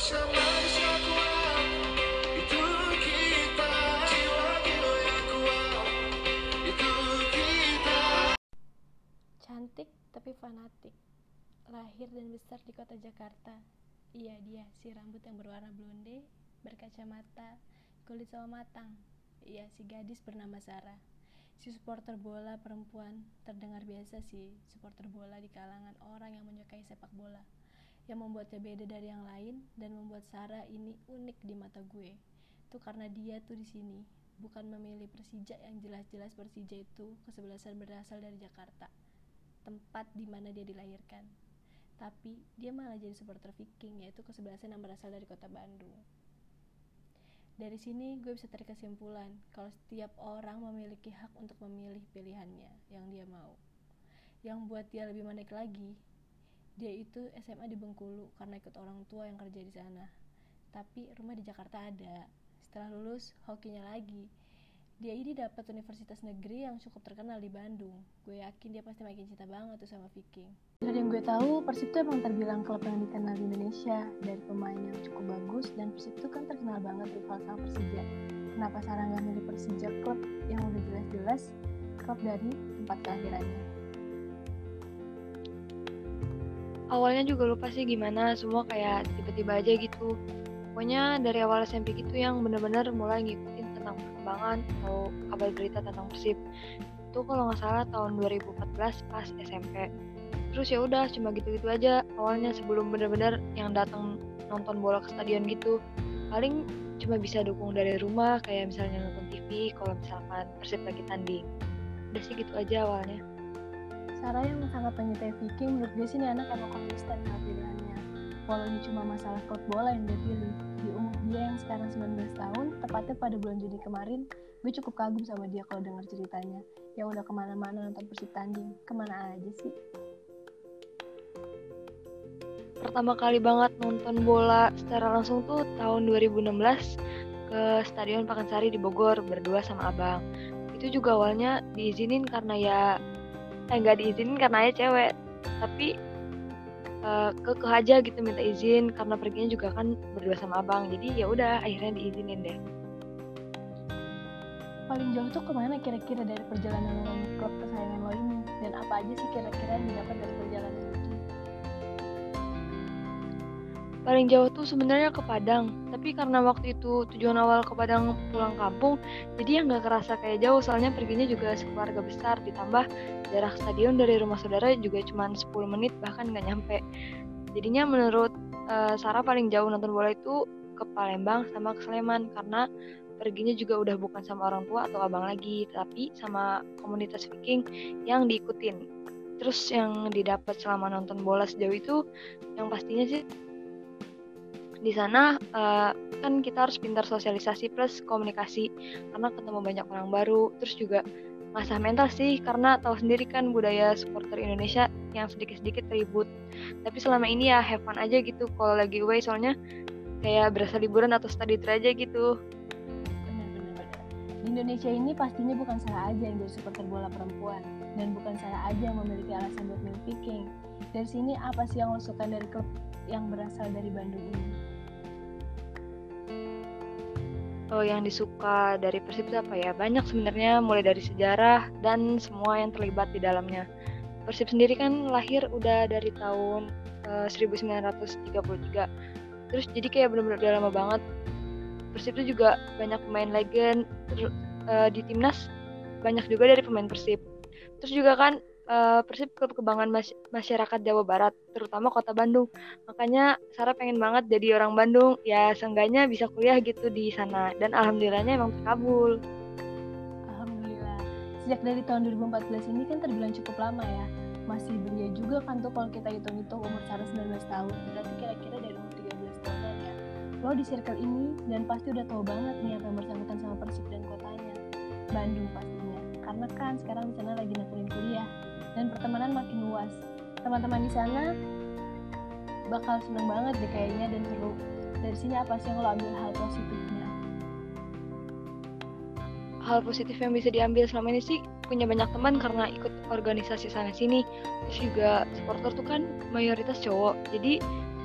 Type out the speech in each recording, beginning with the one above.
Cantik tapi fanatik. Lahir dan besar di kota Jakarta. Iya dia, si rambut yang berwarna blonde, berkacamata, kulit sama matang. Iya, si gadis bernama Sarah. Si supporter bola perempuan terdengar biasa sih, supporter bola di kalangan orang yang menyukai sepak bola. Yang membuatnya beda dari yang lain dan membuat Sarah ini unik di mata gue. Itu karena dia tuh di sini, bukan memilih Persija yang jelas-jelas Persija itu kesebelasan berasal dari Jakarta tempat di mana dia dilahirkan. Tapi dia malah jadi supporter Viking, yaitu kesebelasan yang berasal dari kota Bandung. Dari sini gue bisa tarik kesimpulan kalau setiap orang memiliki hak untuk memilih pilihannya yang dia mau. Yang buat dia lebih menarik lagi, dia itu SMA di Bengkulu karena ikut orang tua yang kerja di sana. Tapi rumah di Jakarta ada. Setelah lulus, hokinya lagi. Dia ini dapat universitas negeri yang cukup terkenal di Bandung. Gue yakin dia pasti makin cinta banget tuh sama Viking. Dari yang gue tahu, Persib itu emang terbilang klub yang dikenal di Indonesia dari pemain yang cukup bagus dan Persib itu kan terkenal banget rival sama Persija. Kenapa Sarah nggak milih Persija klub yang udah jelas-jelas klub dari tempat kelahirannya? Awalnya juga lupa sih gimana semua kayak tiba-tiba aja gitu. Pokoknya dari awal SMP gitu yang bener-bener mulai ngikutin tentang perkembangan atau kabar berita tentang Persib. Itu kalau nggak salah tahun 2014 pas SMP terus ya udah cuma gitu-gitu aja. Awalnya sebelum bener-bener yang datang nonton bola ke stadion gitu paling cuma bisa dukung dari rumah kayak misalnya nonton TV kalau misalkan Persib lagi tanding. Udah sih gitu aja awalnya Sarah yang sangat menyukai Viking, menurut gue sih anak emang konsisten pilihannya. Walau ini cuma masalah klub bola yang dia pilih. Di umur dia yang sekarang 19 tahun, tepatnya pada bulan Juni kemarin, gue cukup kagum sama dia kalau dengar ceritanya. Yang udah ke mana-mana nonton Persib tanding, ke mana aja sih? pertama kali banget nonton bola secara langsung tuh tahun 2016 ke Stadion Pakansari di Bogor berdua sama abang. Itu juga awalnya diizinin karena ya eh nggak diizinin karena ayah cewek, tapi uh, kekeh aja gitu minta izin karena perginya juga kan berdua sama abang. Jadi ya udah akhirnya diizinin deh. Paling jauh tuh ke mana kira-kira dari perjalanan lo klub kesayangan lo ini? Dan apa aja sih kira-kira yang didapat dari perjalanan Paling jauh tuh sebenarnya ke Padang, tapi karena waktu itu tujuan awal ke Padang pulang kampung, jadi ya nggak kerasa kayak jauh soalnya perginya juga sekeluarga besar, ditambah jarak stadion dari rumah saudara juga cuma 10 menit bahkan nggak nyampe. Jadinya menurut uh, Sarah paling jauh nonton bola itu ke Palembang sama ke Sleman karena perginya juga udah bukan sama orang tua atau abang lagi, tapi sama komunitas Viking yang diikutin. Terus yang didapat selama nonton bola sejauh itu, yang pastinya sih di sana uh, kan kita harus pintar sosialisasi plus komunikasi karena ketemu banyak orang baru terus juga masa mental sih karena tahu sendiri kan budaya supporter Indonesia yang sedikit-sedikit ribut tapi selama ini ya have fun aja gitu kalau lagi away soalnya kayak berasa liburan atau study tour aja gitu Benar-benar. Di Indonesia ini pastinya bukan saya aja yang jadi supporter bola perempuan dan bukan saya aja yang memiliki alasan buat milih Viking. Dari sini apa sih yang lo suka dari klub yang berasal dari Bandung ini? Oh, yang disuka dari Persib itu apa ya? Banyak sebenarnya mulai dari sejarah dan semua yang terlibat di dalamnya. Persib sendiri kan lahir udah dari tahun uh, 1933. Terus jadi kayak bener-bener udah lama banget. Persib itu juga banyak pemain legend ter, uh, di timnas banyak juga dari pemain Persib. Terus juga kan uh, Persib klub kebanggaan mas masyarakat Jawa Barat, terutama kota Bandung. Makanya Sarah pengen banget jadi orang Bandung, ya seenggaknya bisa kuliah gitu di sana. Dan alhamdulillahnya emang terkabul. Alhamdulillah. Sejak dari tahun 2014 ini kan terbilang cukup lama ya. Masih belia juga kan tuh kalau kita hitung-hitung umur Sarah 19 tahun. Berarti kira-kira dari umur 13 tahunan ya. Lo di circle ini dan pasti udah tahu banget nih apa yang bersangkutan sama Persib dan kotanya. Bandung pastinya. Karena kan sekarang di sana lagi nekunin kuliah dan pertemanan makin luas. Teman-teman di sana bakal seneng banget deh kayaknya dan seru. Dari sini apa sih yang lo ambil hal positifnya? Hal positif yang bisa diambil selama ini sih punya banyak teman karena ikut organisasi sana sini. Terus juga supporter tuh kan mayoritas cowok. Jadi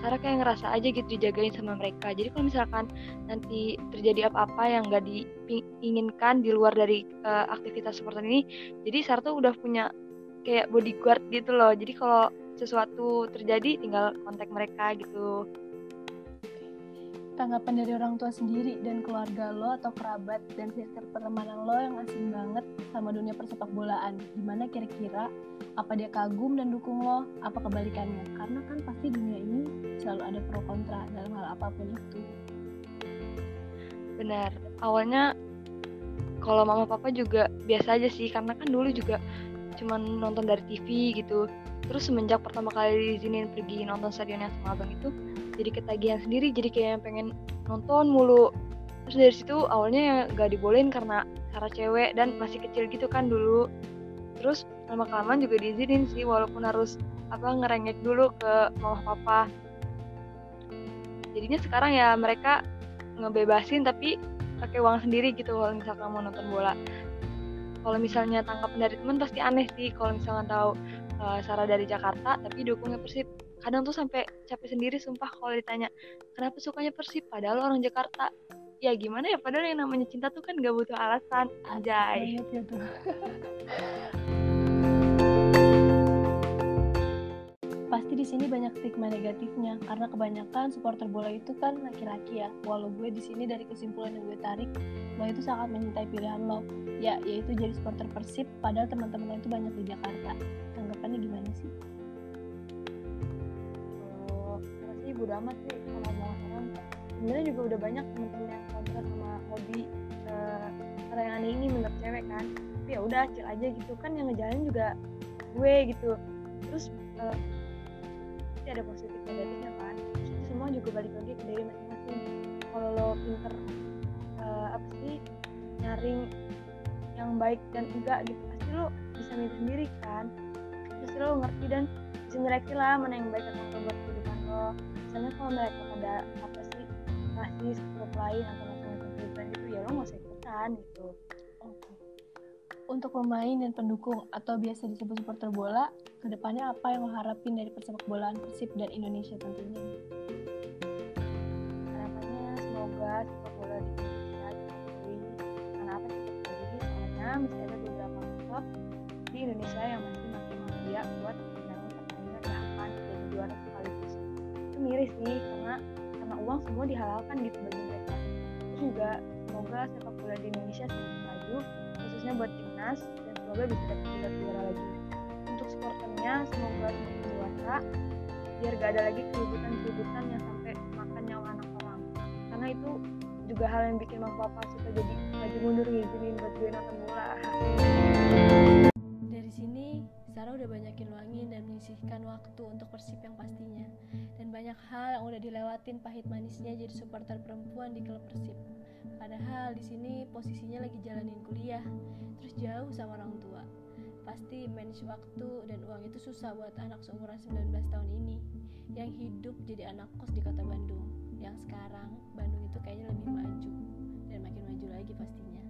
Sarah kayak ngerasa aja gitu dijagain sama mereka jadi kalau misalkan nanti terjadi apa-apa yang nggak diinginkan di luar dari uh, aktivitas supporter ini jadi Sarah tuh udah punya kayak bodyguard gitu loh. Jadi kalau sesuatu terjadi tinggal kontak mereka gitu. Tanggapan dari orang tua sendiri dan keluarga lo atau kerabat dan circle pertemanan lo yang asing banget sama dunia persepak bolaan gimana kira-kira? Apa dia kagum dan dukung lo? Apa kebalikannya? Karena kan pasti dunia ini selalu ada pro kontra dalam hal apa pun itu. Benar. Awalnya kalau mama papa juga biasa aja sih karena kan dulu juga cuman nonton dari TV gitu. Terus semenjak pertama kali diizinin pergi nonton stadion yang sama abang itu jadi ketagihan sendiri jadi kayak pengen nonton mulu. Terus dari situ awalnya ya gak dibolehin karena cara cewek dan masih kecil gitu kan dulu. Terus lama kelamaan juga diizinin sih walaupun harus apa ngerengek dulu ke mama papa. Jadinya sekarang ya mereka ngebebasin tapi pakai uang sendiri gitu kalau misalkan mau nonton bola kalau misalnya tanggapan dari teman pasti aneh sih kalau misalnya tahu uh, Sarah dari Jakarta tapi dukungnya Persib. Kadang tuh sampai capek sendiri sumpah kalau ditanya kenapa sukanya Persib padahal orang Jakarta? Ya gimana ya padahal yang namanya cinta tuh kan gak butuh alasan anjay pasti di sini banyak stigma negatifnya. Karena kebanyakan supporter bola itu kan laki-laki ya. Walau gue di sini dari kesimpulan yang gue tarik lo itu sangat mencintai pilihan lo. Ya yaitu jadi supporter persib padahal teman-teman lo itu banyak di Jakarta. Tanggapannya gimana sih? Bodo amat sih sama omongan orang sebenarnya juga udah banyak temen-temen yang kontra sama hobi uh, yang aneh ini menurut cewek kan. Tapi ya udah acil aja gitu. Kan yang ngejalanin juga gue gitu. Terus uh, pasti ada positif negatifnya kan. Semua juga balik lagi ke diri masing-masing. Kalau lo pinter uh, apa sih nyaring yang baik dan enggak gitu pasti lo bisa milih sendiri kan. Terus lo ngerti dan bisa nyeleksi lah mana yang baik atau buat kehidupan lo. Misalnya kalau mereka ada apa sih rasis grup lain atau macam-macam kehidupan itu ya lo nggak usah ikutan gitu untuk pemain dan pendukung atau biasa disebut supporter bola ke depannya apa yang lo harapin dari persepak bolaan Persib dan Indonesia tentunya? Harapannya semoga sepak bola di Indonesia diakui karena apa sih? Terjadi soalnya masih ada beberapa klub di Indonesia yang masih makin mafia buat menangani pertandingan yang akan jadi juara sekaligus itu miris sih karena karena uang semua dihalalkan gitu bagi mereka. Terus juga semoga sepak bola di Indonesia semakin maju khususnya buat dan semoga bisa dapat tiga juara lagi. Untuk supporternya semoga semakin dewasa biar gak ada lagi keributan-keributan yang sampai makan nyawa anak orang. Karena itu juga hal yang bikin Bang Papa suka jadi maju mundur ngizinin buat gue nonton bola. Dari sini Sarah udah banyakin luangin dan menyisihkan waktu untuk persib yang pastinya. Dan banyak hal yang udah dilewatin pahit manisnya jadi supporter perempuan di klub persib padahal di sini posisinya lagi jalanin kuliah terus jauh sama orang tua. Pasti manage waktu dan uang itu susah buat anak seumuran 19 tahun ini yang hidup jadi anak kos di kota Bandung. Yang sekarang Bandung itu kayaknya lebih maju dan makin maju lagi pastinya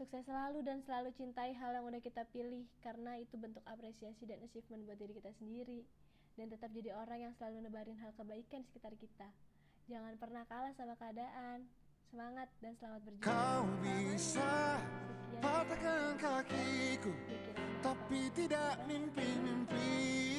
Sukses selalu dan selalu cintai hal yang udah kita pilih karena itu bentuk apresiasi dan achievement buat diri kita sendiri dan tetap jadi orang yang selalu nebarin hal kebaikan di sekitar kita. Jangan pernah kalah sama keadaan. Semangat dan selamat berjuang. Kau bisa patahkan kakiku, tapi tidak mimpi-mimpi